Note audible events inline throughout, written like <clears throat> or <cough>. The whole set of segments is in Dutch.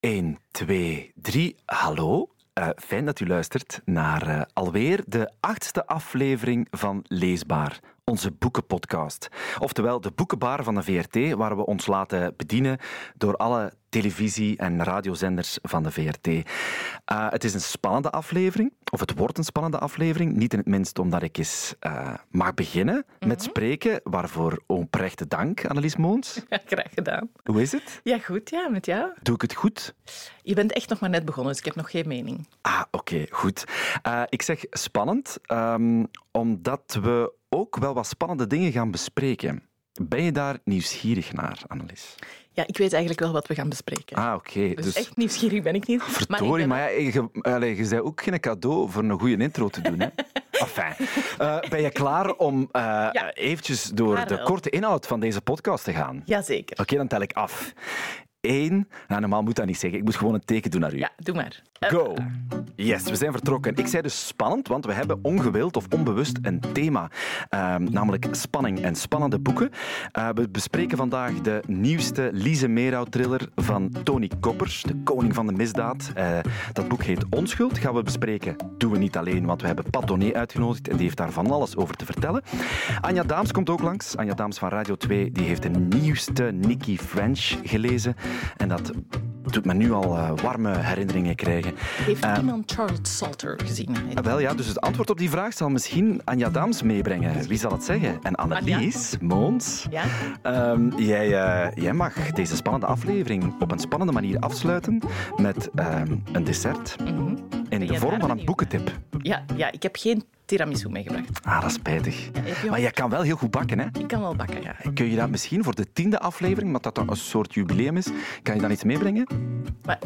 1, 2, 3. Hallo. Uh, fijn dat u luistert naar uh, alweer de achtste aflevering van Leesbaar, onze boekenpodcast. Oftewel de boekenbar van de VRT, waar we ons laten bedienen door alle televisie- en radiozenders van de VRT. Uh, het is een spannende aflevering, of het wordt een spannende aflevering. Niet in het minst omdat ik eens uh, mag beginnen mm -hmm. met spreken, waarvoor oprechte dank, Annelies Moons. <laughs> Ja, graag gedaan. Hoe is het? Ja, goed, ja, met jou. Doe ik het goed? Je bent echt nog maar net begonnen, dus ik heb nog geen mening. Ah, oké, okay, goed. Uh, ik zeg spannend, um, omdat we ook wel wat spannende dingen gaan bespreken. Ben je daar nieuwsgierig naar, Annelies? Ja, ik weet eigenlijk wel wat we gaan bespreken. Ah, oké. Okay. Dus, dus, echt nieuwsgierig ben ik niet. Verdorie, maar, maar ja, je, allez, je zei ook geen cadeau voor een goede intro te doen. Hè? <laughs> enfin, uh, ben je klaar om uh, ja, eventjes door de korte inhoud van deze podcast te gaan? Jazeker. Oké, okay, dan tel ik af. Eén. Nou, normaal moet dat niet zeggen. Ik moet gewoon een teken doen naar u. Ja, doe maar. Go. Yes, we zijn vertrokken. Ik zei dus spannend, want we hebben ongewild of onbewust een thema. Um, namelijk spanning en spannende boeken. Uh, we bespreken vandaag de nieuwste Lise Meerhout-thriller van Tony Koppers, de koning van de misdaad. Uh, dat boek heet Onschuld. Gaan we bespreken. Doen we niet alleen, want we hebben Pat Doné uitgenodigd en die heeft daar van alles over te vertellen. Anja Daams komt ook langs. Anja Daams van Radio 2, die heeft de nieuwste Nicky French gelezen. En dat doet me nu al uh, warme herinneringen krijgen. Heeft uh, iemand Charles Salter gezien? Uh, wel ja, dus het antwoord op die vraag zal misschien Anja Daams meebrengen. Wie zal het zeggen? En Annelies, Moons, ja? um, jij, jij mag deze spannende aflevering op een spannende manier afsluiten met um, een dessert mm -hmm. in de vorm van een boekentip. Ja, ja, ik heb geen tiramisu meegebracht. Ah, dat is spijtig. Ja, maar jij kan wel heel goed bakken, hè? Ik kan wel bakken, ja. Kun je dat misschien voor de tiende aflevering, omdat dat dan een soort jubileum is, kan je dan iets meebrengen? Maar,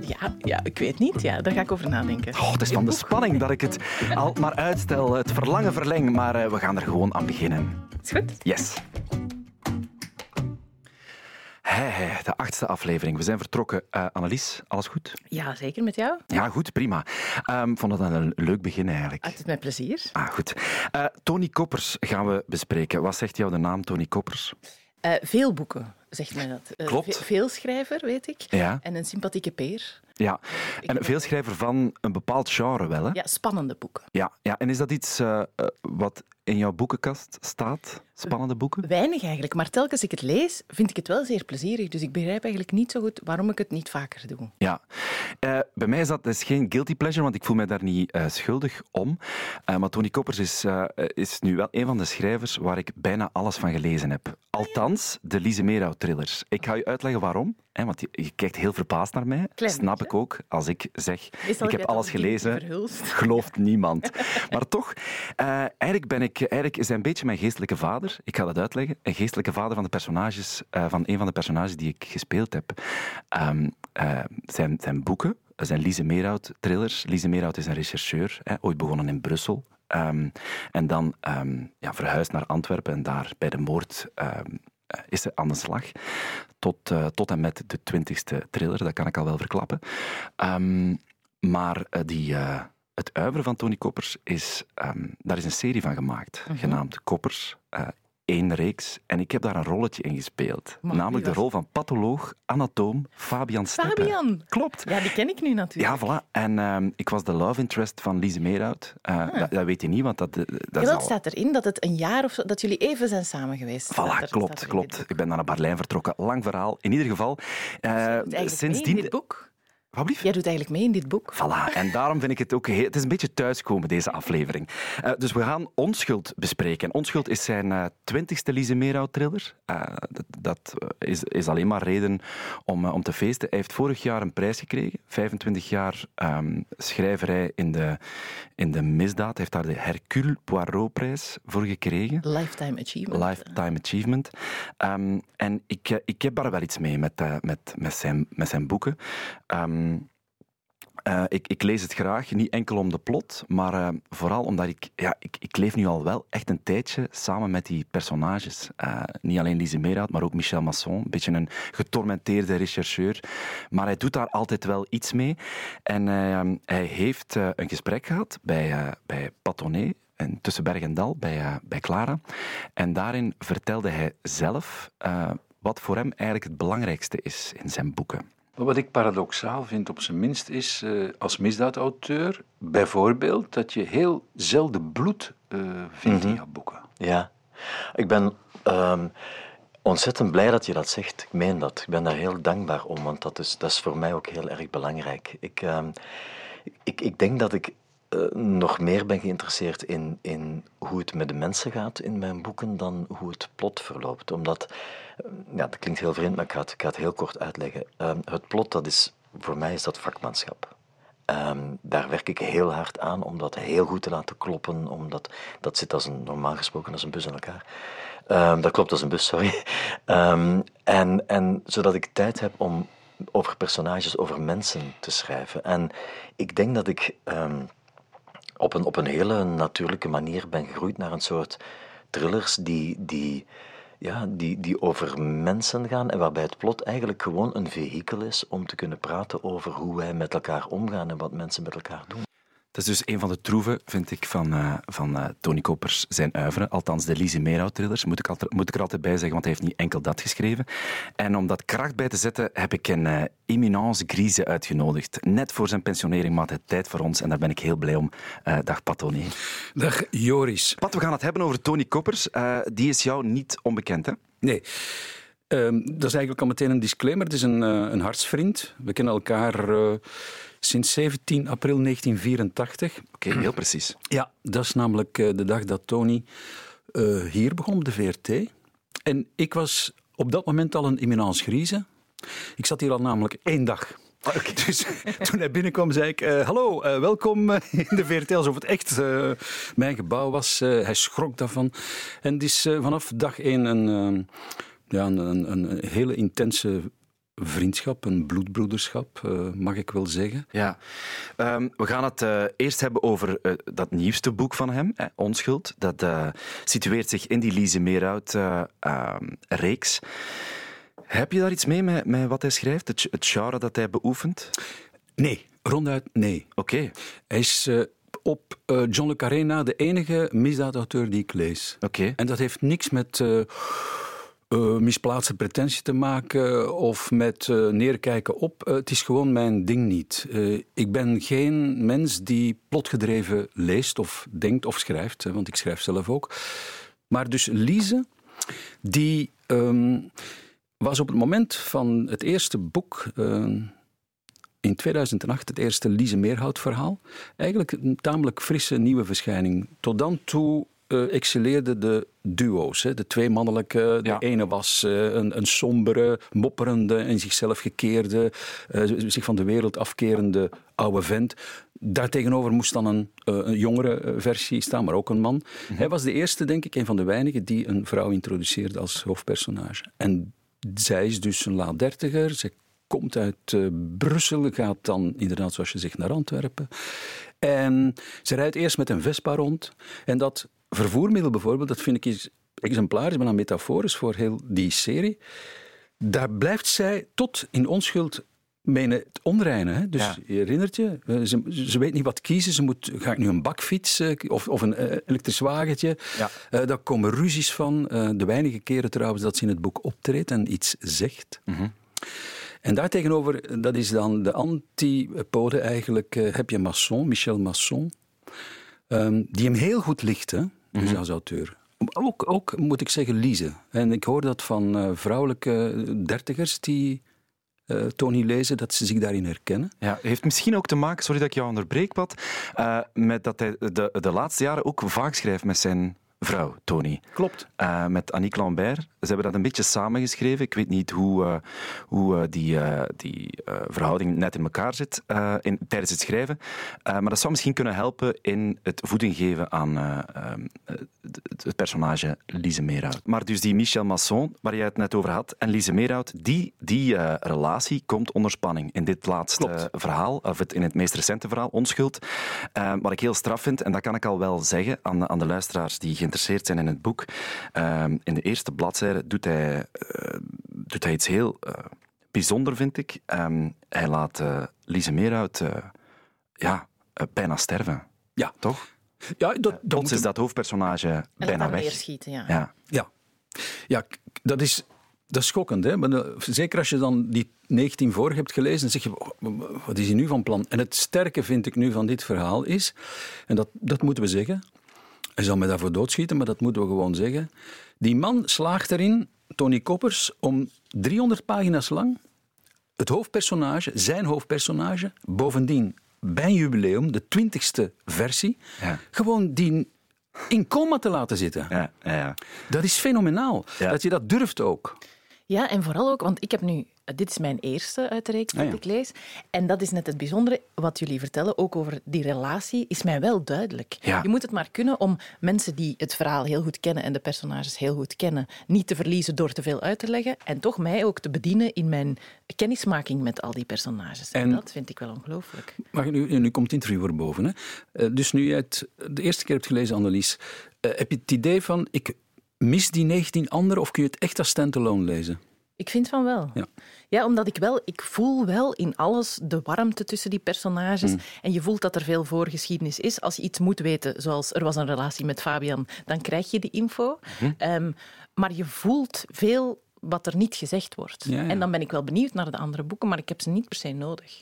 ja, ja, ik weet niet. Ja, daar ga ik over nadenken. Oh, het is van de spanning dat ik het al maar uitstel, het verlangen verleng, maar uh, we gaan er gewoon aan beginnen. Is goed? Yes. Hey, hey, de achtste aflevering. We zijn vertrokken. Uh, Annelies, alles goed? Ja, zeker. Met jou? Ja, goed, prima. Um, vond het een leuk begin eigenlijk. Het is met plezier. Ah, goed. Uh, Tony Koppers gaan we bespreken. Wat zegt jou de naam Tony Koppers? Uh, veel boeken, zegt men dat. Klopt. Veel schrijver, weet ik. Ja. En een sympathieke peer. Ja, en een veelschrijver van een bepaald genre wel, hè? Ja, spannende boeken. Ja, ja. en is dat iets uh, wat in jouw boekenkast staat? Spannende boeken? Weinig eigenlijk, maar telkens ik het lees, vind ik het wel zeer plezierig. Dus ik begrijp eigenlijk niet zo goed waarom ik het niet vaker doe. Ja, uh, bij mij is dat is geen guilty pleasure, want ik voel mij daar niet uh, schuldig om. Uh, maar Tony Koppers is, is nu wel een van de schrijvers waar ik bijna alles van gelezen heb. Althans, de Lise Meerhout-thrillers. Ik ga je uitleggen waarom, hè, want je, je, kijkt heel verbaasd naar mij. Klein Snap beetje. ik ook, als ik zeg, ik heb alles gelezen, <laughs> gelooft niemand. maar toch, eigenlijk, ben ik, eigenlijk is hij een beetje mijn geestelijke vader. Ik ga dat uitleggen. Een geestelijke vader van de personages, van een van de personages die ik gespeeld heb. Um, uh, zijn, zijn boeken, zijn Lise Meerhout thrillers. Lise Meerhout is een rechercheur, hè, ooit begonnen in Brussel. Um, en dan um, ja, verhuisd naar Antwerpen en daar bij de moord um, is ze aan de slag. Tot, uh, tot en met de twintigste thriller, dat kan ik al wel verklappen. maar uh, die, uh, het uiveren van Tony Koppers is, daar is een serie van gemaakt, Mhm. genaamd Koppers één reeks. En ik heb daar een rolletje in gespeeld. Maar namelijk de rol van patholoog, anatoom Fabian Steppen. Fabian! Klopt. Ja, die ken ik nu natuurlijk. Ja, voilà. En uh, ik was de love interest van Lise Meerhout. Uh, ah. dat, dat, weet je niet, want dat, dat ja, is dat al... staat erin, dat het een jaar of zo, dat jullie even zijn samen geweest. Voilà, er, klopt, klopt. Ik ben naar Berlijn vertrokken. Lang verhaal. In ieder geval, uh, sindsdien... dit boek? Jij doet eigenlijk mee in dit boek. Voilà, en daarom vind ik het ook... Heel, het is een beetje thuiskomen, deze aflevering. Uh, dus we gaan Onschuld bespreken. Onschuld is zijn uh, twintigste Lise Meerhout-thriller. Uh, dat, dat is, is, alleen maar reden om, om te feesten. Hij heeft vorig jaar een prijs gekregen. 25 jaar um, schrijverij in de, in de misdaad. Hij heeft daar de Hercule Poirot-prijs voor gekregen. Lifetime Achievement. Lifetime Achievement. Um, en ik, ik heb daar wel iets mee met, met, met, zijn, met zijn boeken. Um, uh, ik, ik, lees het graag, niet enkel om de plot, maar uh, vooral omdat ik, ja, ik, ik leef nu al wel echt een tijdje samen met die personages. Uh, niet alleen Lise Meerhout, maar ook Michel Masson, een beetje een getormenteerde rechercheur. Maar hij doet daar altijd wel iets mee. En hij heeft een gesprek gehad bij, bij Patonnet, en tussen Berg en Dal, bij, bij Clara. En daarin vertelde hij zelf wat voor hem eigenlijk het belangrijkste is in zijn boeken. Wat ik paradoxaal vind, op zijn minst, is uh, als misdaadauteur bijvoorbeeld dat je heel zelden bloed uh, vindt in mhm. jouw boeken. Ja, ik ben um, ontzettend blij dat je dat zegt. Ik meen dat. Ik ben daar heel dankbaar om, want dat is, dat is voor mij ook heel erg belangrijk. Ik, um, ik, ik denk dat ik uh, nog meer ben geïnteresseerd in, in hoe het met de mensen gaat in mijn boeken dan hoe het plot verloopt. Omdat, uh, ja, dat klinkt heel vreemd, maar ik ga het, ik ga het heel kort uitleggen. Uh, het plot, dat is, voor mij is dat vakmanschap. Um, daar werk ik heel hard aan om dat heel goed te laten kloppen, omdat dat zit als een, normaal gesproken als een bus in elkaar. Um, dat klopt als een bus, sorry. <laughs> En, en zodat ik tijd heb om over personages, over mensen te schrijven. En ik denk dat ik op een, op een hele natuurlijke manier ben gegroeid naar een soort thrillers die, die, ja, die, die over mensen gaan en waarbij het plot eigenlijk gewoon een vehikel is om te kunnen praten over hoe wij met elkaar omgaan en wat mensen met elkaar doen. Dat is dus een van de troeven, vind ik, van, uh, van uh, Tony Kopers zijn uiveren. Althans, de Lise Meerhout-thrillers, moet, ik altijd, moet ik er altijd bij zeggen, want hij heeft niet enkel dat geschreven. En om dat kracht bij te zetten, heb ik een uh, eminence grise uitgenodigd. Net voor zijn pensionering maakt het tijd voor ons en daar ben ik heel blij om. dag Pat Tony. Dag Joris. Pat, we gaan het hebben over Tony Koppers. die is jou niet onbekend, hè? Nee. Um, dat is eigenlijk al meteen een disclaimer. Het is een, een hartsvriend. We kennen elkaar sinds 17 april 1984. Oké, heel precies. Ja, dat is namelijk eh, de dag dat Tony uh, hier begon op de VRT. En ik was op dat moment al een imminence griezen. Ik zat hier al namelijk één dag. Ah, okay. <laughs> Dus toen hij binnenkwam, zei ik: uh, Hallo, uh, welkom in de VRT. Alsof het echt uh, mijn gebouw was. hij schrok daarvan. En het is vanaf dag één een, ja, een, een, hele intense vriendschap, een bloedbroederschap, uh, mag ik wel zeggen. Ja, um, we gaan het uh, eerst hebben over uh, dat nieuwste boek van hem, Onschuld. Dat situeert zich in die Lise Meerhout-reeks. Ehm, Heb je daar iets mee met, met wat hij schrijft, het, het genre dat hij beoefent? Nee, ronduit nee. Oké. Hij is op John le Carré na de enige misdaadauteur die ik lees. Oké. En dat heeft niks met uh, misplaatste pretentie te maken of met uh, neerkijken op. Uh, het is gewoon mijn ding niet. ik ben geen mens die plotgedreven leest of denkt of schrijft, want ik schrijf zelf ook. Maar dus Lise, die um, was op het moment van het eerste boek in 2008 het eerste Lise Meerhout verhaal. Eigenlijk een tamelijk frisse nieuwe verschijning. Tot dan toe uh, excelleerden de duo's. Hè. De twee mannelijke. De ene was uh, een, een sombere, mopperende, in zichzelf gekeerde, uh, zich van de wereld afkerende oude vent. Daartegenover moest dan een, een jongere versie staan, maar ook een man. Mhm. Hij was de eerste, denk ik, een van de weinigen die een vrouw introduceerde als hoofdpersonage. En zij is dus een laat dertiger. Ze komt uit Brussel, gaat dan inderdaad, zoals je zegt, naar Antwerpen. En ze rijdt eerst met een Vespa rond. En dat vervoermiddel bijvoorbeeld, dat vind ik is exemplarisch, maar een metaforisch voor heel die serie. Daar blijft zij tot in onschuld mee het onreine. Hè? Dus je herinnert je, eh, ze, ze, weet niet wat kiezen. Ze moet, ga ik nu een bakfiets uh, of, of een uh, elektrisch wagentje? Ja. Uh, daar komen ruzies van. de weinige keren trouwens dat ze in het boek optreedt en iets zegt. Mm -hmm. En daartegenover, dat is dan de antipode eigenlijk, heb je Masson, Michel Masson, um, die hem heel goed ligt. Hè? Dus als auteur. Ook, ook, moet ik zeggen, Lise. En ik hoor dat van uh, vrouwelijke dertigers die uh, Tony lezen, dat ze zich daarin herkennen. Ja, heeft misschien ook te maken, sorry dat ik jou onderbreek, Pat, uh, met dat hij de, de laatste jaren ook vaak schrijft met zijn vrouw, Tony. Klopt. Uh, met Annick Lambert. Ze hebben dat een beetje samengeschreven. Ik weet niet hoe, uh, hoe uh, die, die verhouding net in elkaar zit in, tijdens het schrijven. maar dat zou misschien kunnen helpen in het voeding geven aan het personage Lise Meerhout. Maar dus die Michel Masson, waar jij het net over had, en Lise Meerhout, die, die relatie komt onder spanning in dit laatste Klopt. verhaal, of het, in het meest recente verhaal, Onschuld. wat ik heel straf vind, en dat kan ik al wel zeggen aan, aan de luisteraars die geïnteresseerd zijn in het boek. Ehm, in de eerste bladzijde doet hij, uh, doet hij iets heel uh, bijzonder, vind ik. Um, hij laat uh, Lise Meerhout ja, bijna sterven. Ja. Toch? Ja, dat, dat is dat hoofdpersonage en bijna weg. Neerschieten, ja. ja. Ja. Ja, dat is, dat is schokkend. Hè? Maar, zeker als je dan die 19 voor hebt gelezen, dan zeg je, oh, wat is hij nu van plan? En het sterke vind ik nu van dit verhaal is, en dat, dat moeten we zeggen, hij zal me daarvoor doodschieten, maar dat moeten we gewoon zeggen. Die man slaagt erin, Tony Koppers, om 300 pagina's lang het hoofdpersonage, zijn hoofdpersonage, bovendien bij een jubileum, de twintigste versie, Ja. gewoon die in coma te laten zitten. Ja, ja, ja. Dat is fenomenaal. Ja. Dat je dat durft ook. Ja, en vooral ook, want ik heb nu... Dit is mijn eerste uit de reeks Ah, dat ja. ik lees. En dat is net het bijzondere. Wat jullie vertellen, ook over die relatie, is mij wel duidelijk. Ja. Je moet het maar kunnen om mensen die het verhaal heel goed kennen en de personages heel goed kennen, niet te verliezen door te veel uit te leggen. En toch mij ook te bedienen in mijn kennismaking met al die personages. En, En- dat vind ik wel ongelooflijk. Maar nu, nu komt het interview erboven. Hè. Eh, Dus nu je het de eerste keer hebt gelezen, Annelies, eh, heb je het idee van, ik mis die 19 anderen, of kun je het echt als standalone lezen? Ik vind van wel. Ja. Ja, omdat ik wel, ik voel wel in alles de warmte tussen die personages. Mm. En je voelt dat er veel voorgeschiedenis is. Als je iets moet weten, zoals er was een relatie met Fabian, dan krijg je die info. Mhm. Ehm, maar je voelt veel wat er niet gezegd wordt. Ja, ja. En dan ben ik wel benieuwd naar de andere boeken, maar ik heb ze niet per se nodig.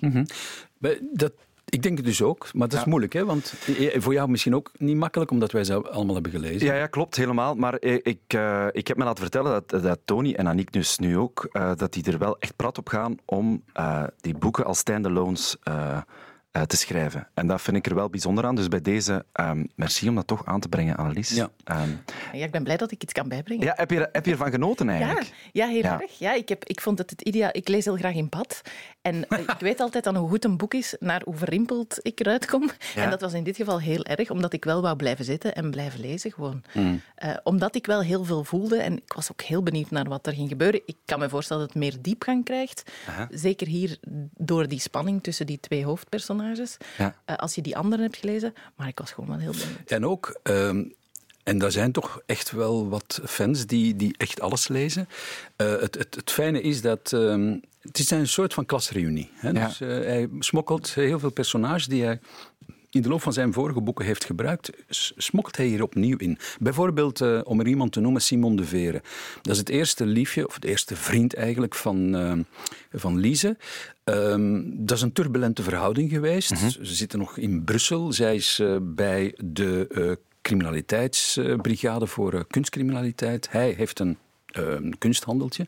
Bij- Dat, ik denk het dus ook, maar dat is moeilijk, hè? want voor jou misschien ook niet makkelijk, omdat wij ze allemaal hebben gelezen. Ja, ja, klopt, helemaal. Maar eh, ik, eh, ik heb me laten vertellen dat, dat Tony en Aniek dus nu ook, eh, dat die er wel echt prat op gaan om die boeken als standalones eh, te schrijven. En dat vind ik er wel bijzonder aan. Dus bij deze, ehm, merci om dat toch aan te brengen, Annelies. Ja. Ehm, Ja, ik ben blij dat ik iets kan bijbrengen. ja, heb, je, heb je ervan genoten eigenlijk? ja, heel Ja. erg. Ja, ik, heb, ik vond het het ideaal. Ik lees heel graag in bad. En eh, ik weet altijd dan hoe goed een boek is, naar hoe verrimpeld ik eruit kom. Ja. En dat was in dit geval heel erg, omdat ik wel wou blijven zitten en blijven lezen gewoon. Hmm. Eh, omdat ik wel heel veel voelde en ik was ook heel benieuwd naar wat er ging gebeuren. Ik kan me voorstellen dat het meer diepgang krijgt. Zeker hier door die spanning tussen die twee hoofdpersonages. Ja. Eh, als je die anderen hebt gelezen. Maar ik was gewoon wel heel benieuwd. En ook, ehm, en daar zijn toch echt wel wat fans die, die echt alles lezen. Eh, het, het, het fijne is dat. ehm, het is een soort van klasreunie. Hè? Ja. Dus, eh, hij smokkelt heel veel personages die hij in de loop van zijn vorige boeken heeft gebruikt, s- smokkelt hij hier opnieuw in. Bijvoorbeeld, eh, om er iemand te noemen, Simon de Vere. Dat is het eerste liefje, of het eerste vriend eigenlijk, van, ehm, van Lise. Ehm, dat is een turbulente verhouding geweest. Ze zitten nog in Brussel. Zij is eh, bij de criminaliteitsbrigade voor kunstcriminaliteit. Hij heeft een kunsthandeltje.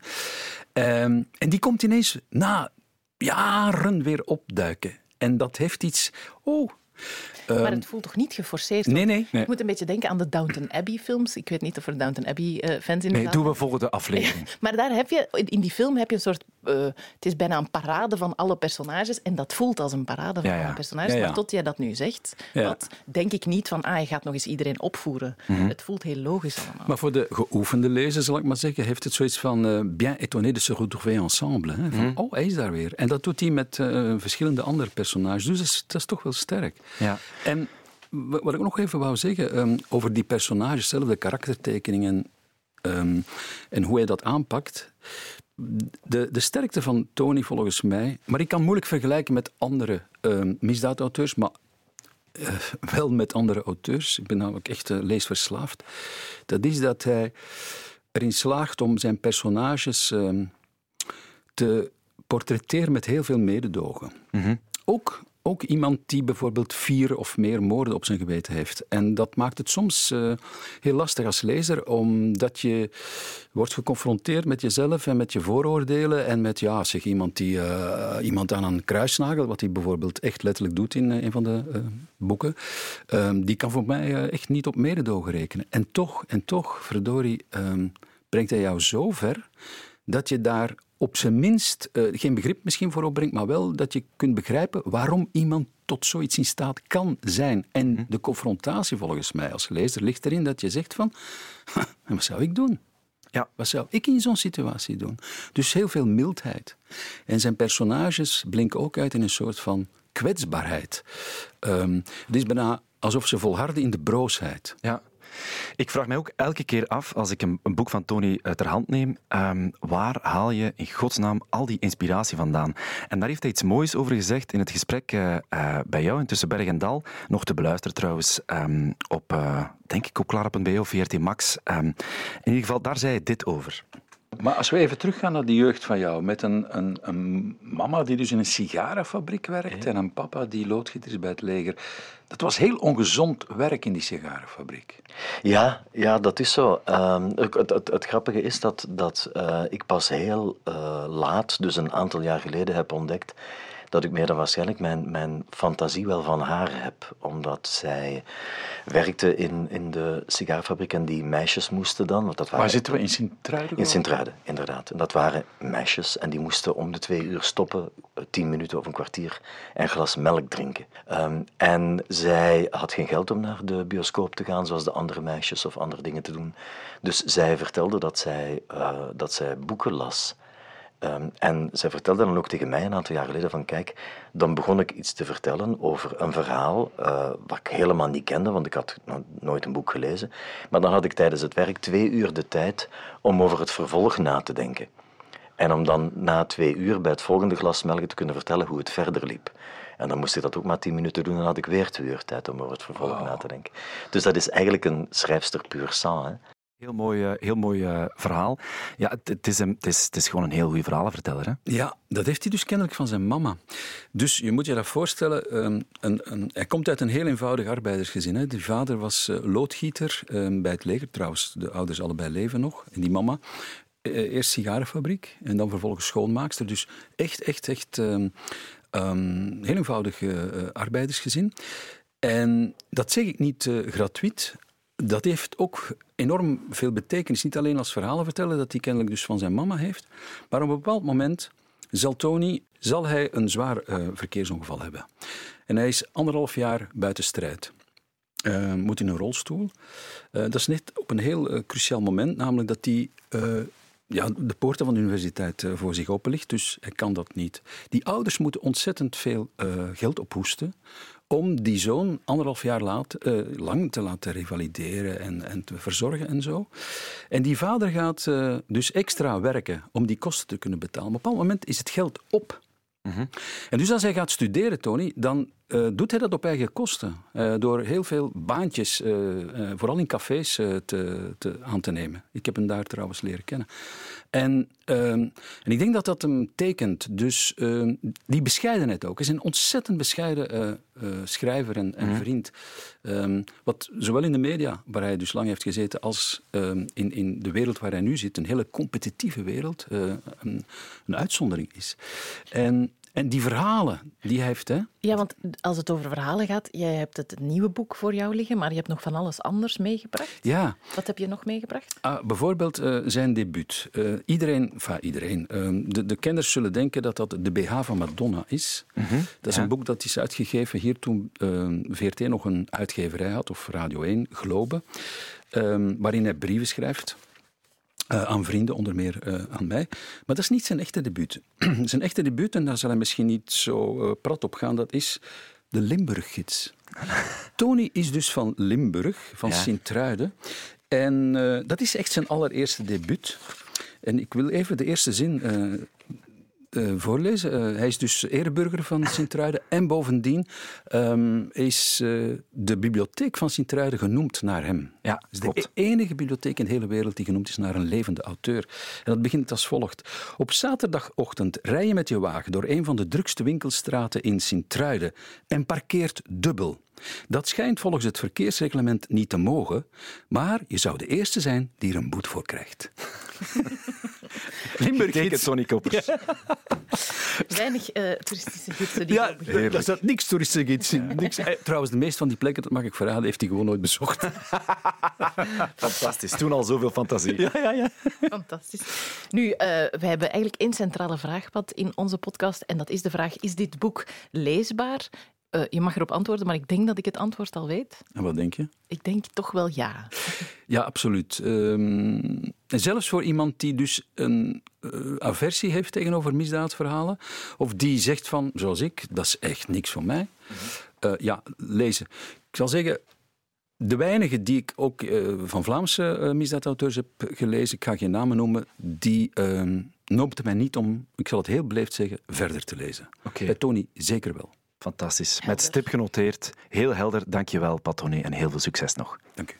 Ehm, en die komt ineens na jaren weer opduiken. En dat heeft iets... Oh, maar het voelt toch niet geforceerd? nee, nee. Nee. Ik moet een beetje denken aan de Downton Abbey films. Ik weet niet of er Downton Abbey eh, fans in de Nee, doen we volgende aflevering. <laughs> Maar daar heb je, in die film heb je een soort, eh, het is bijna een parade van alle personages. En dat voelt als een parade van Ja, ja. alle personages. Ja, ja. Maar tot jij dat nu zegt, Ja. dat denk ik niet van, ah, je gaat nog eens iedereen opvoeren. Mhm. Het voelt heel logisch allemaal. Maar voor de geoefende lezer, zal ik maar zeggen, heeft het zoiets van eh, bien étonné de se retrouver ensemble. Hè? Van, Oh, hij is daar weer. En dat doet hij met eh, verschillende andere personages. Dus dat is, dat is toch wel sterk. Ja. En wa- wat ik nog even wou zeggen ehm, over die personages zelf, de karaktertekeningen ehm, en hoe hij dat aanpakt. De, de sterkte van Tony volgens mij, maar ik kan moeilijk vergelijken met andere misdaadauteurs, maar eh, wel met andere auteurs. Ik ben namelijk echt eh, leesverslaafd. Dat is dat hij erin slaagt om zijn personages ehm, te portretteren met heel veel mededogen. Ook, ook iemand die bijvoorbeeld vier of meer moorden op zijn geweten heeft. En dat maakt het soms eh, heel lastig als lezer, omdat je wordt geconfronteerd met jezelf en met je vooroordelen. En met ja, zeg, iemand, die, eh, iemand aan een kruisnagel, wat hij bijvoorbeeld echt letterlijk doet in eh, een van de boeken, ehm, die kan voor mij echt niet op mededogen rekenen. En toch, en toch, verdorie, ehm, brengt hij jou zo ver dat je daar op zijn minst eh, geen begrip misschien voor opbrengt, maar wel dat je kunt begrijpen waarom iemand tot zoiets in staat kan zijn. En de confrontatie volgens mij als lezer ligt erin dat je zegt van, en wat zou ik doen? Ja. Wat zou ik in zo'n situatie doen? Dus heel veel mildheid. En zijn personages blinken ook uit in een soort van kwetsbaarheid. Ehm, het is bijna alsof ze volharden in de broosheid. Ja. Ik vraag mij ook elke keer af, als ik een, een boek van Tony uit ter hand neem, ehm, waar haal je in godsnaam al die inspiratie vandaan? En daar heeft hij iets moois over gezegd in het gesprek eh, eh, bij jou in Tussen Berg en Dal. Nog te beluisteren trouwens ehm, op, eh, denk ik, op Clara.be of VRT Max. Ehm, in ieder geval, daar zei hij dit over. Maar als we even teruggaan naar de jeugd van jou, met een, een, een mama die dus in een sigarenfabriek werkt en een papa die loodgieter is bij het leger. Dat was heel ongezond werk in die sigarenfabriek. Ja, ja dat is zo. Ehm, het, het, het, grappige is dat, dat uh, ik pas heel uh, laat, dus een aantal jaar geleden, heb ontdekt dat ik meer dan waarschijnlijk mijn, mijn fantasie wel van haar heb. Omdat zij werkte in, in de sigaarfabriek en die meisjes moesten dan... Want dat waren, Waar zitten we? In Sint-Truiden? In Sint-Truiden, inderdaad. En dat waren meisjes en die moesten om de twee uur stoppen, eh, tien minuten of een kwartier, en een glas melk drinken. Um, en zij had geen geld om naar de bioscoop te gaan, zoals de andere meisjes, of andere dingen te doen. Dus zij vertelde dat zij, uh, dat zij boeken las. Um, en zij vertelde dan ook tegen mij een aantal jaar geleden van kijk, dan begon ik iets te vertellen over een verhaal uh, wat ik helemaal niet kende, want ik had nooit een boek gelezen. Maar dan had ik tijdens het werk twee uur de tijd om over het vervolg na te denken. En om dan na twee uur bij het volgende glas melk te kunnen vertellen hoe het verder liep. En dan moest ik dat ook maar tien minuten doen en dan had ik weer twee uur tijd om over het vervolg wow. na te denken. Dus dat is eigenlijk een schrijfster puur sang. Hè? Heel mooi, eh, heel mooi uh, verhaal. Ja, het, is een, het, is, het is gewoon een heel goede verhalenverteller. Hè? Ja, dat heeft hij dus kennelijk van zijn mama. Dus je moet je dat voorstellen. Um, een, een, hij komt uit een heel eenvoudig arbeidersgezin. Hè. Die vader was uh, loodgieter um, bij het leger. Trouwens, de ouders allebei leven nog. En die mama, eerst sigarenfabriek en dan vervolgens schoonmaakster. Dus echt, echt, echt um, heel eenvoudig arbeidersgezin. En dat zeg ik niet gratuit dat heeft ook enorm veel betekenis. Niet alleen als verhalen vertellen, dat hij kennelijk dus van zijn mama heeft, maar op een bepaald moment zal Tony zal hij een zwaar uh, verkeersongeval hebben. En hij is anderhalf jaar buiten strijd. Uh, moet in een rolstoel. Uh, dat is net op een heel cruciaal moment, namelijk dat hij ja, de poorten van de universiteit voor zich open ligt, dus hij kan dat niet. Die ouders moeten ontzettend veel geld ophoesten om die zoon anderhalf jaar laat, uh, lang te laten revalideren en, en te verzorgen en zo. En die vader gaat uh, dus extra werken om die kosten te kunnen betalen. Maar op een bepaald moment is het geld op. Mm -hmm. En dus als hij gaat studeren, Tony, dan uh, doet hij dat op eigen kosten. Uh, door heel veel baantjes, uh, vooral in cafés, te, te, aan te nemen. Ik heb hem daar trouwens leren kennen. En, ehm, en ik denk dat dat hem tekent. Dus ehm, die bescheidenheid ook. Hij is een ontzettend bescheiden schrijver en, en mm -hmm. vriend. Um, wat zowel in de media, waar hij dus lang heeft gezeten, als in, in de wereld waar hij nu zit, een hele competitieve wereld, een, een uitzondering is. En en die verhalen die hij heeft. Hè? Ja, want als het over verhalen gaat, jij hebt het nieuwe boek voor jou liggen, maar je hebt nog van alles anders meegebracht. Ja. Wat heb je nog meegebracht? Ah, bijvoorbeeld uh, zijn debuut. Uh, iedereen, enfin iedereen, uh, de, de kenners zullen denken dat dat de BH van Madonna is. -hmm. Dat is ja. een boek dat is uitgegeven hier toen VRT nog een uitgeverij had, of Radio 1, Globe, waarin hij brieven schrijft. Uh, aan vrienden, onder meer uh, aan mij. Maar dat is niet zijn echte debuut. <clears throat> zijn echte debuut, en daar zal hij misschien niet zo uh, prat op gaan, dat is de Limburggids. <laughs> Tony is dus van Limburg, van ja. Sint-Truiden. En dat is echt zijn allereerste debuut. En ik wil even de eerste zin uh, voorlezen. Uh, hij is dus ereburger van <laughs> Sint-Truiden. En bovendien um, is uh, de bibliotheek van Sint-Truiden genoemd naar hem. Ja, het is de enige bibliotheek in de hele wereld die genoemd is naar een levende auteur. En dat begint als volgt. Op zaterdagochtend rij je met je wagen door een van de drukste winkelstraten in Sint-Truiden en parkeert dubbel. Dat schijnt volgens het verkeersreglement niet te mogen, maar je zou de eerste zijn die er een boet voor krijgt. <laughs> Limburg heet Tony Koppers. Ja. <laughs> Weinig uh, toeristische gidsen die Ja, daar staat niks toeristische gids in. Niks. Trouwens, de meeste van die plekken, dat mag ik verraden, heeft hij gewoon nooit bezocht. <laughs> Fantastisch. Toen al zoveel fantasie. Ja, ja, ja. Fantastisch. Nu, uh, wij hebben eigenlijk één centrale vraagpad in onze podcast. En dat is de vraag, is dit boek leesbaar? Uh, je mag erop antwoorden, maar ik denk dat ik het antwoord al weet. En wat denk je? Ik denk toch wel ja. Ja, absoluut. Um, en zelfs voor iemand die dus een uh, aversie heeft tegenover misdaadverhalen, of die zegt van, zoals ik, dat is echt niks voor mij. Uh, ja, lezen. Ik zal zeggen, de weinige die ik ook van Vlaamse misdaadauteurs heb gelezen, ik ga geen namen noemen, die ehm, noopten mij niet om, ik zal het heel beleefd zeggen, verder te lezen. Okay. Bij Tony zeker wel. Fantastisch. Helder. Met stip genoteerd. Heel helder. Dankjewel, Patone. En heel veel succes nog. Dank u.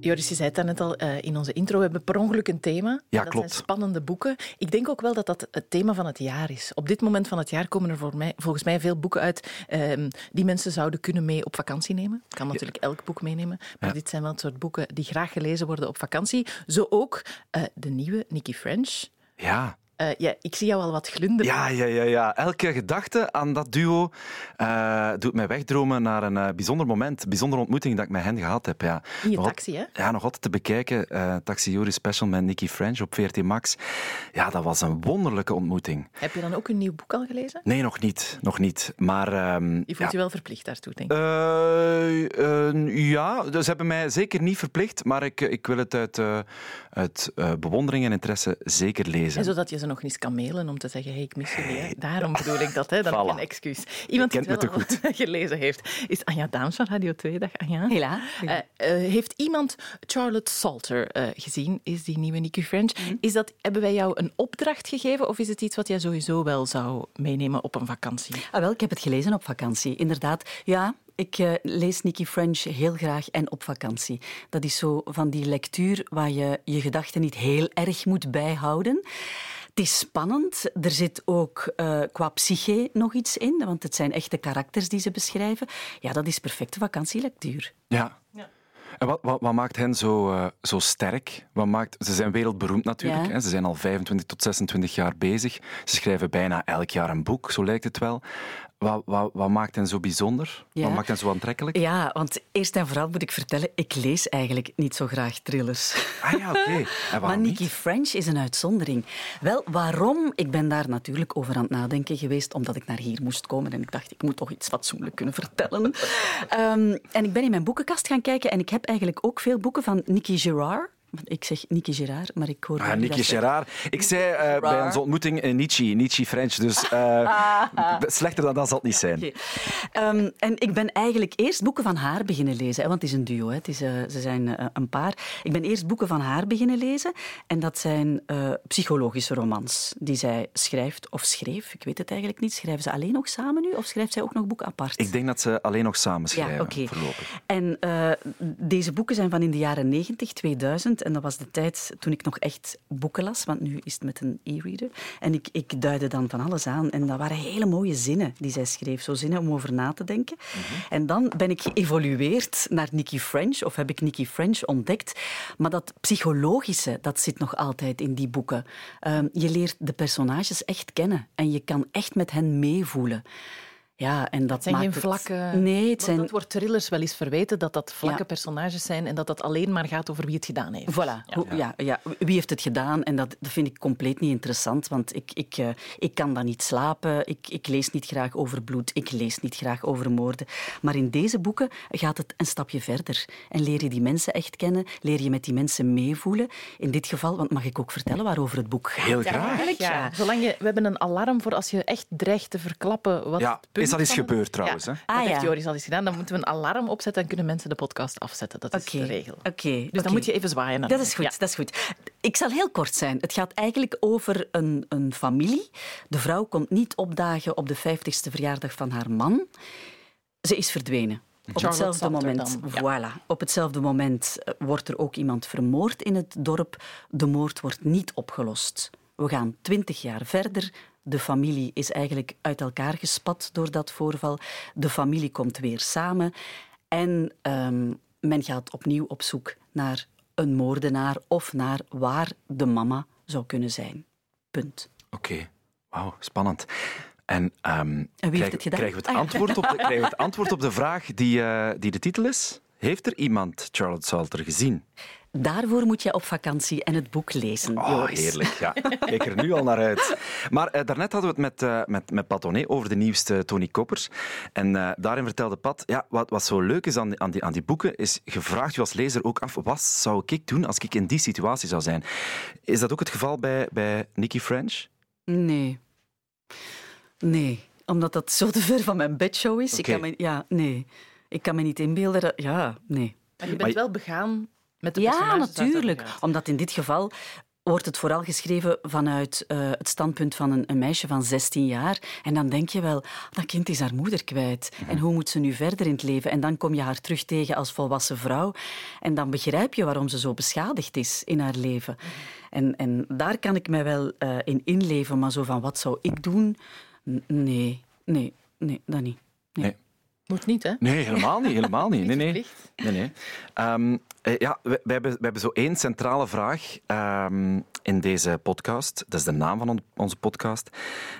Joris, je zei het net al uh, in onze intro, we hebben per ongeluk een thema. Ja, dat klopt. zijn spannende boeken. Ik denk ook wel dat dat het thema van het jaar is. Op dit moment van het jaar komen er voor mij, volgens mij veel boeken uit um, die mensen zouden kunnen mee op vakantie nemen. Ik kan natuurlijk elk boek meenemen, maar ja. dit zijn wel het soort boeken die graag gelezen worden op vakantie. Zo ook uh, de nieuwe Nicky French. Ja. Uh, ja, ik zie jou al wat glunderen. Ja, ja, ja, ja. Elke gedachte aan dat duo uh, doet mij wegdromen naar een uh, bijzonder moment, bijzondere ontmoeting dat ik met hen gehad heb. Ja. In je nog taxi, hè? Ja, nog altijd te bekijken. Taxi Jury Special met Nicky French op VRT Max. Ja, dat was een wonderlijke ontmoeting. Heb je dan ook een nieuw boek al gelezen? Nee, nog niet. Nog niet. Maar... Um, je voelt ja. je wel verplicht daartoe, denk ik. ja, ze hebben mij zeker niet verplicht, maar ik, ik wil het uit, uit bewondering en interesse zeker lezen. En zodat je ze nog eens kan mailen om te zeggen, hey, ik mis jullie. Hè. Daarom bedoel ik dat, hè. dat voilà. is een excuus. Iemand die het wel goed. <laughs> gelezen heeft, is Anja Daams van Radio 2. Dag Anja. Hela. Uh, uh, heeft iemand Charlotte Salter uh, gezien, is die nieuwe Nicky French. Mm. Is dat, hebben wij jou een opdracht gegeven of is het iets wat jij sowieso wel zou meenemen op een vakantie? Ah, wel, ik heb het gelezen op vakantie. Inderdaad, ja, ik uh, lees Nicky French heel graag en op vakantie. Dat is zo van die lectuur waar je je gedachten niet heel erg moet bijhouden. Het is spannend. Er zit ook uh, qua psyche nog iets in, want het zijn echte karakters die ze beschrijven. Ja, dat is perfecte vakantielectuur. Ja. ja. En wat, wat, wat, maakt hen zo, uh, zo sterk? Wat maakt, ze zijn wereldberoemd natuurlijk. Ja. Hè? Ze zijn al 25 tot 26 jaar bezig. Ze schrijven bijna elk jaar een boek, zo lijkt het wel. Wat, wat, wat, maakt hen zo bijzonder? Ja. Wat maakt hen zo aantrekkelijk? Ja, want eerst en vooral moet ik vertellen, ik lees eigenlijk niet zo graag thrillers. Ah ja, oké. <laughs> Okay. Maar Nicky French is een uitzondering. Wel, waarom? Ik ben daar natuurlijk over aan het nadenken geweest, omdat ik naar hier moest komen en ik dacht, ik moet toch iets fatsoenlijk kunnen vertellen. um, <laughs> en ik ben in mijn boekenkast gaan kijken en ik heb eigenlijk ook veel boeken van Nicky Gerard. Ik zeg Nicky Gerard, maar ik hoor... Ah, Nicky Gerard. Ik zei uh, bij onze ontmoeting uh, Nietzsche, Nietzsche French, dus <laughs> uh, slechter dan dat zal het niet zijn. Okay. Um, en ik ben eigenlijk eerst boeken van haar beginnen lezen, hè, want het is een duo, hè. Het is, ze zijn een paar. Ik ben eerst boeken van haar beginnen lezen en dat zijn psychologische romans die zij schrijft of schreef. Ik weet het eigenlijk niet. Schrijven ze alleen nog samen nu of schrijft zij ook nog boeken apart? Ik denk dat ze alleen nog samen schrijven, ja, okay. voorlopig. En deze boeken zijn van in de jaren 90, 2000 en dat was de tijd toen ik nog echt boeken las, want nu is het met een e-reader. En ik, ik duidde dan van alles aan. En dat waren hele mooie zinnen die zij schreef. Zo zinnen om over na te denken. Mm-hmm. En dan ben ik geëvolueerd naar Nicky French, of heb ik Nicky French ontdekt. Maar dat psychologische, dat zit nog altijd in die boeken. Um, je leert de personages echt kennen. En je kan echt met hen meevoelen. Ja, en dat het zijn maakt geen het... vlakke... Nee, het zijn... Dat wordt thrillers wel eens verweten, dat dat vlakke ja. personages zijn en dat dat alleen maar gaat over wie het gedaan heeft. Voilà. Ja, ja, ja. wie heeft het gedaan? En dat, dat vind ik compleet niet interessant, want ik, ik, uh, ik kan dan niet slapen, ik, ik lees niet graag over bloed, ik lees niet graag over moorden. Maar in deze boeken gaat het een stapje verder. En leer je die mensen echt kennen, leer je met die mensen meevoelen. In dit geval, want mag ik ook vertellen waarover het boek gaat? Heel graag. Ja, Zolang je, we hebben een alarm voor als je echt dreigt te verklappen wat ja, het punt is dat eens gebeurd trouwens? Hè? Dat Ah, heeft ja. Joris al eens gedaan. Dan moeten we een alarm opzetten en kunnen mensen de podcast afzetten. Dat is de regel. Oké. Dus oké. dan moet je even zwaaien. Dat is goed, Ja. dat is goed. Ik zal heel kort zijn. Het gaat eigenlijk over een, een familie. De vrouw komt niet opdagen op de 50ste verjaardag van haar man. Ze is verdwenen. Op hetzelfde moment, voilà. Op hetzelfde moment eh, wordt er ook iemand vermoord in het dorp. De moord wordt niet opgelost. We gaan twintig jaar verder. De familie is eigenlijk uit elkaar gespat door dat voorval. De familie komt weer samen. En ehm, men gaat opnieuw op zoek naar een moordenaar of naar waar de mama zou kunnen zijn. Punt. Oké, wauw, spannend. En, heeft krijgen- het gedaan? Krijgen we het, Ah, antwoord op de, <laughs> krijgen we het antwoord op de vraag die, eh, die de titel is? Heeft er iemand Charlotte Salter gezien? Daarvoor moet je op vakantie en het boek lezen. Oh, Joris. heerlijk. Ja. <laughs> Kijk er nu al naar uit. Maar eh, daarnet hadden we het met, eh met, met Pat Oné over de nieuwste Tony Koppers. En eh, daarin vertelde Pat, ja, wat, wat zo leuk is aan, die- aan, die, aan die boeken, is je vraagt je als lezer ook af, wat zou ik doen als ik in die situatie zou zijn? Is dat ook het geval bij, bij Nicky French? Nee. Nee, omdat dat zo te ver van mijn bedshow is. Ik Oké. kan me, ja, nee. Ik kan me niet inbeelden. dat- Ja, nee. Maar je bent Maar je- wel begaan met de Ja, personages natuurlijk. Omdat in dit geval wordt het vooral geschreven vanuit uh, het standpunt van een, een, meisje van 16 jaar. En dan denk je wel, dat kind is haar moeder kwijt. En hoe moet ze nu verder in het leven? En dan kom je haar terug tegen als volwassen vrouw. En dan begrijp je waarom ze zo beschadigd is in haar leven. En, en daar kan ik mij wel uh, in inleven, maar zo van wat zou ik doen? Nee, nee, nee, dat niet. Nee. nee. Moet niet, hè? Nee, helemaal niet. Helemaal niet. <laughs> Nee, nee. nee, nee. Um, ja, we, we, hebben, we hebben zo één centrale vraag um, in deze podcast. Dat is de naam van on, onze podcast.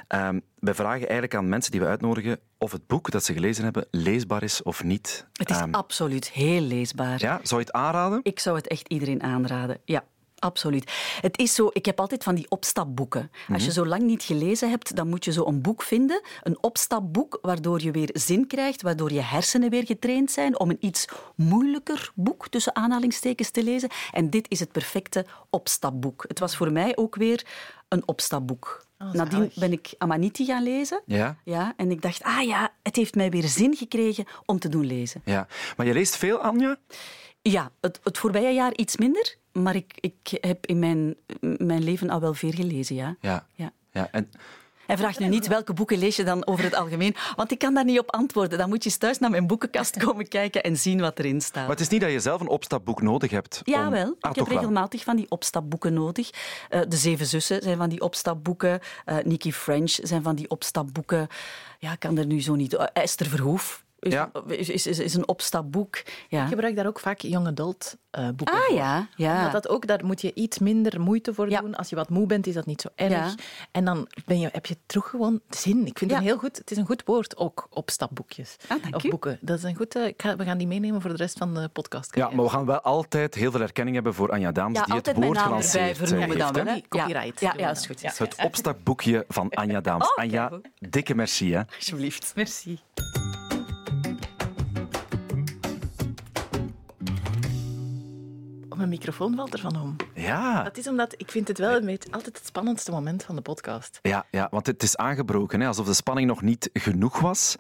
Um, we vragen eigenlijk aan mensen die we uitnodigen of het boek dat ze gelezen hebben leesbaar is of niet. Het is absoluut heel leesbaar. Ja, zou je het aanraden? Ik zou het echt iedereen aanraden, ja. Absoluut. Het is zo, ik heb altijd van die opstapboeken. Als je mhm. zo lang niet gelezen hebt, dan moet je zo een boek vinden, een opstapboek, waardoor je weer zin krijgt, waardoor je hersenen weer getraind zijn om een iets moeilijker boek tussen aanhalingstekens te lezen. En dit is het perfecte opstapboek. Het was voor mij ook weer een opstapboek. Oh, Nadien ben ik Amaniti gaan lezen. Ja? Ja, en ik dacht, ah ja, het heeft mij weer zin gekregen om te doen lezen. Ja. Maar je leest veel, Anja? Ja, het, het voorbije jaar iets minder. Maar ik, ik heb in mijn, mijn leven al wel veel gelezen, ja. Ja. ja. ja. En... Hij vraagt nu niet welke boeken lees je dan over het algemeen, want ik kan daar niet op antwoorden. Dan moet je thuis naar mijn boekenkast <laughs> komen kijken en zien wat erin staat. Maar het is niet dat je zelf een opstapboek nodig hebt? Ja, wel. Ah, ik heb regelmatig van die opstapboeken nodig. Uh, de Zeven Zussen zijn van die opstapboeken. Uh, Nicky French zijn van die opstapboeken. Ja, ik kan er nu zo niet... Uh, Esther Verhoef is, ja. is, is, is, een opstapboek. Ja. Ik gebruik daar ook vaak young adult uh, boeken ah, voor. Ja, ja. dat ook, daar moet je iets minder moeite voor doen. Als je wat moe bent, is dat niet zo erg. En dan ben je, heb je terug gewoon zin. Ik vind het heel goed. Het is een goed woord, ook opstapboekjes. Ah, of boeken. Dat is een goed... Uh, ga, we gaan die meenemen voor de rest van de podcast. Ja, maar we gaan wel altijd heel veel erkenning hebben voor Anja Daams, die het woord gelanceerd heeft. Dan wel, Copyright. Ja, ja, is goed. Het opstapboekje van Anja Daams. Oh, Anja, dikke merci. Hè. Alsjeblieft. Merci. Microfoon valt ervan om. Ja. Dat is omdat ik vind het wel altijd het spannendste moment van de podcast. Ja, ja want het is aangebroken. Hè, alsof de spanning nog niet genoeg was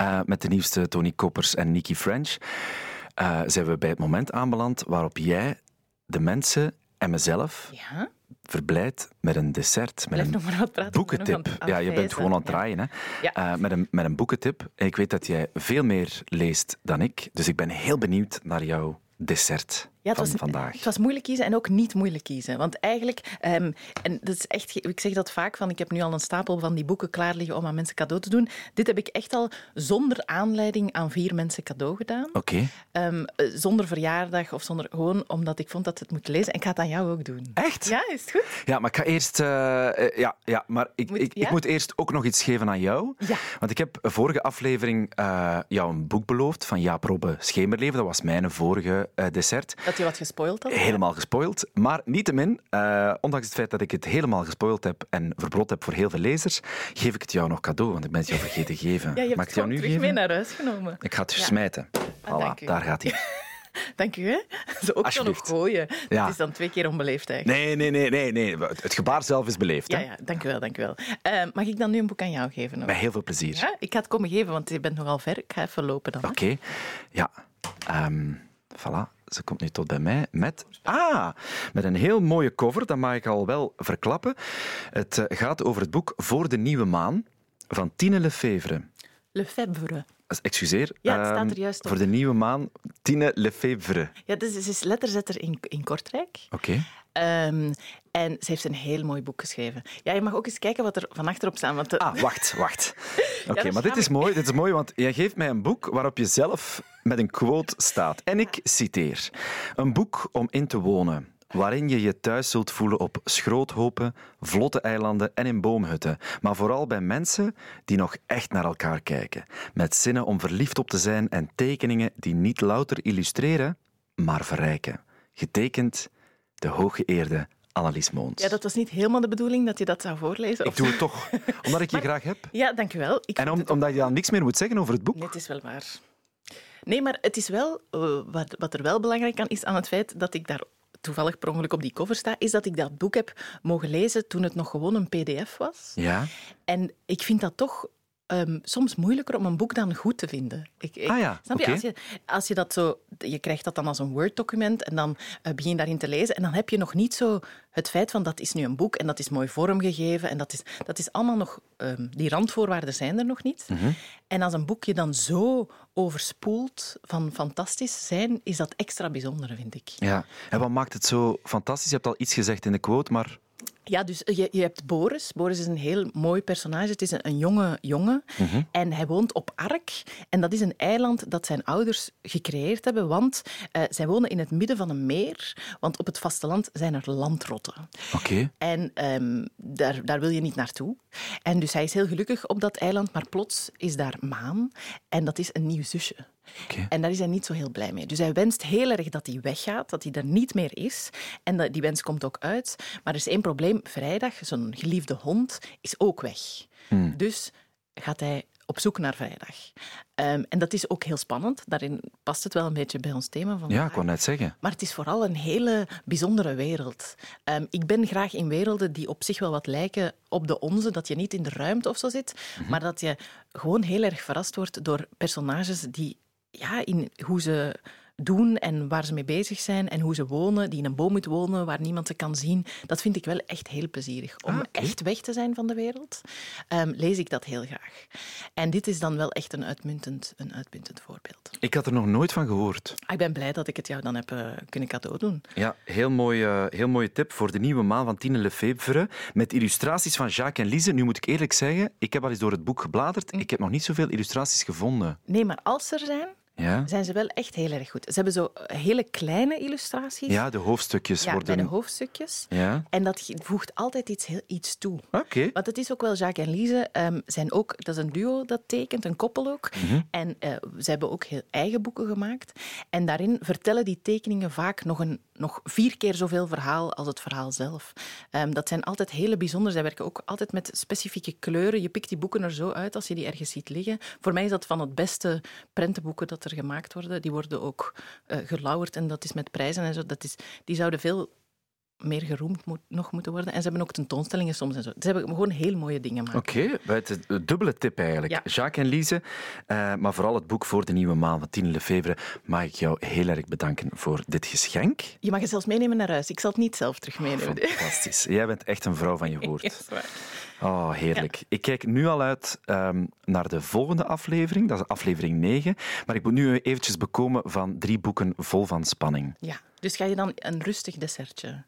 uh, met de nieuwste Tony Koppers en Nicky French. Uh, zijn we bij het moment aanbeland waarop jij de mensen en mezelf ja? verblijdt met een dessert, met een nog maar wat praten, boekentip. ja, je bent gewoon aan het draaien. Hè? Ja. Uh, met, een, met een boekentip. En ik weet dat jij veel meer leest dan ik, dus ik ben heel benieuwd naar jouw dessert ja, het was, vandaag. Het was moeilijk kiezen en ook niet moeilijk kiezen. Want eigenlijk, um, en dat is echt, ik zeg dat vaak, van ik heb nu al een stapel van die boeken klaar liggen om aan mensen cadeau te doen. Dit heb ik echt al zonder aanleiding aan vier mensen cadeau gedaan. Oké. Okay. Um, eh, zonder verjaardag of zonder, gewoon omdat ik vond dat ze het moet lezen. En ik ga het aan jou ook doen. Echt? Ja, is het goed? Ja, maar ik ga eerst, uh, ja, ja, maar ik moet, ik, ja? ik, moet eerst ook nog iets geven aan jou. Ja. Want ik heb vorige aflevering uh, jou een boek beloofd van Jaap Robbe Schemerleven. Dat was mijn vorige dessert. Dat je wat gespoild had? Helemaal gespoild. Maar niettemin, uh, ondanks het feit dat ik het helemaal gespoild heb en verbrod heb voor heel veel lezers, geef ik het jou nog cadeau, want ik ben het jou vergeten te geven. Ja, je hebt het jou nu terug geven? mee naar huis genomen. Ik ga het ja. smijten. Ah, voilà, daar gaat hij. <laughs> Dank u, hè. <laughs> Zo ook kan nog gooien. Ja. Het is dan twee keer onbeleefd eigenlijk. Nee, nee, nee. nee, nee. Het gebaar zelf is beleefd. Ja, ja dank u wel, dank u wel. Uh, mag ik dan nu een boek aan jou geven? Nog? Met heel veel plezier. Ja, ik ga het komen geven, want je bent nogal ver. Ik ga even lopen dan. Oké. Okay. Ja. Um, voilà ze komt nu tot bij mij met, ah, met een heel mooie cover, dat mag ik al wel verklappen. Het eh, gaat over het boek Voor de Nieuwe Maan van Tine Lefevre. Lefebvre. Excuseer. Ja, het staat er ehm, juist op. Voor de nieuwe maan, Tine Lefebvre. Ja, dus ze is letterzetter in, in Kortrijk. Oké. Um, en ze heeft een heel mooi boek geschreven. Ja, je mag ook eens kijken wat er van achterop staat. Want Ah, wacht, wacht. <laughs> Oké, maar dit is, mooi, dit is mooi, want jij geeft mij een boek waarop je zelf met een quote staat. En ik citeer. Een boek om in te wonen waarin je je thuis zult voelen op schroothopen, vlotte eilanden en in boomhutten, maar vooral bij mensen die nog echt naar elkaar kijken, met zinnen om verliefd op te zijn en tekeningen die niet louter illustreren, maar verrijken. Getekend de hooggeëerde Annelies Moons. Ja, dat was niet helemaal de bedoeling dat je dat zou voorlezen. Ik doe het toch, <laughs> omdat ik je graag heb. Ja, dankjewel. Ik en omdat je dan niks meer moet zeggen over het boek. Nee, het is wel waar. Nee, maar het is wel, uh, wat, wat er wel belangrijk aan is aan het feit dat ik daar toevallig per ongeluk op die cover sta, is dat ik dat boek heb mogen lezen toen het nog gewoon een pdf was. Ja. En ik vind dat toch ehm, soms moeilijker om een boek dan goed te vinden. Ik, ik- Ah ja, snap je? Als je? Als je dat zo... Je krijgt dat dan als een Word-document en dan eh, begin je daarin te lezen en dan heb je nog niet zo het feit van dat is nu een boek en dat is mooi vormgegeven en dat is, dat is allemaal nog... ehm, die randvoorwaarden zijn er nog niet. Mhm. En als een boekje dan zo overspoelt van fantastisch zijn, is dat extra bijzonder, vind ik. Ja. En wat maakt het zo fantastisch? Je hebt al iets gezegd in de quote, maar Ja, dus je, je hebt Boris. Boris is een heel mooi personage. Het is een, een jonge jongen. En hij woont op Ark. En dat is een eiland dat zijn ouders gecreëerd hebben. Want eh, zij wonen in het midden van een meer. Want op het vasteland zijn er landrotten. oké. En ehm, daar, daar wil je niet naartoe. En dus hij is heel gelukkig op dat eiland. Maar plots is daar Maan. En dat is een nieuw zusje. En daar is hij niet zo heel blij mee. Dus hij wenst heel erg dat hij weggaat, dat hij er niet meer is. En dat, die wens komt ook uit. Maar er is één probleem. Vrijdag, zo'n geliefde hond, is ook weg. Dus gaat hij op zoek naar vrijdag. Ehm, en dat is ook heel spannend. Daarin past het wel een beetje bij ons thema van Ja, ik wou net zeggen. Maar het is vooral een hele bijzondere wereld. Ehm, ik ben graag in werelden die op zich wel wat lijken op de onze. Dat je niet in de ruimte of zo zit, maar dat je gewoon heel erg verrast wordt door personages die ja, in hoe ze doen en waar ze mee bezig zijn en hoe ze wonen, die in een boom moeten wonen waar niemand ze kan zien. Dat vind ik wel echt heel plezierig. Om Ah, echt weg te zijn van de wereld, ehm, lees ik dat heel graag. En dit is dan wel echt een uitmuntend, een uitmuntend voorbeeld. Ik had er nog nooit van gehoord. Ah, Ik ben blij dat ik het jou dan heb eh, kunnen cadeau doen. Ja, heel, mooi, eh, heel mooie tip voor de nieuwe maan van Tine Lefebvre. Met illustraties van Jacques en Lise. Nu moet ik eerlijk zeggen, ik heb al eens door het boek gebladerd. Ik heb nog niet zoveel illustraties gevonden. Nee, maar als er zijn, Ja, zijn ze wel echt heel erg goed. Ze hebben zo hele kleine illustraties ja de hoofdstukjes ja, worden... bij de hoofdstukjes. Ja, En dat voegt altijd iets, heel, iets toe. oké. Want het is ook wel, Jacques en Lise ehm, zijn ook, dat is een duo dat tekent, een koppel ook. En eh, ze hebben ook heel eigen boeken gemaakt. En daarin vertellen die tekeningen vaak nog, een, nog vier keer zoveel verhaal als het verhaal zelf. Ehm, dat zijn altijd hele bijzonder. Zij werken ook altijd met specifieke kleuren. Je pikt die boeken er zo uit als je die ergens ziet liggen. Voor mij is dat van het beste prentenboeken dat er gemaakt worden. Die worden ook eh gelauwerd en dat is met prijzen en zo. Dat is, die zouden veel meer geroemd moet, nog moeten worden. En ze hebben ook tentoonstellingen soms en zo. Ze hebben gewoon heel mooie dingen gemaakt. Oké, is een dubbele tip eigenlijk. Ja. Jacques en Lise, eh, maar vooral het boek voor de nieuwe maan van Tine Lefebvre. Mag ik jou heel erg bedanken voor dit geschenk. Je mag het zelfs meenemen naar huis. Ik zal het niet zelf terug meenemen. Fantastisch. Jij bent echt een vrouw van je woord. <laughs> Oh, heerlijk. Ik kijk nu al uit ehm, naar de volgende aflevering. Dat is aflevering 9. Maar ik moet nu eventjes bekomen van drie boeken vol van spanning. Ja, dus ga je dan een rustig dessertje?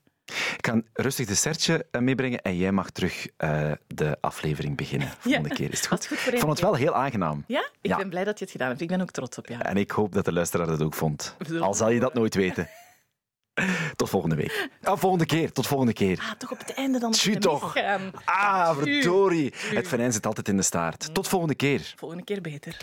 Ik ga rustig dessertje eh, meebrengen en jij mag terug eh, de aflevering beginnen. <laughs> Volgende Ja, keer is het goed. ik vond het wel heel aangenaam. Ja? Ik Ja. ben blij dat je het gedaan hebt. Ik ben ook trots op jou. En ik hoop dat de luisteraar dat ook vond. Al zal je dat nooit weten. <laughs> Tot volgende week. Ah, volgende keer. Tot volgende keer. Ah, toch op het einde dan. Nog toch. Ah, verdorie. Het venijn zit altijd in de staart. Tot volgende keer. Volgende keer beter.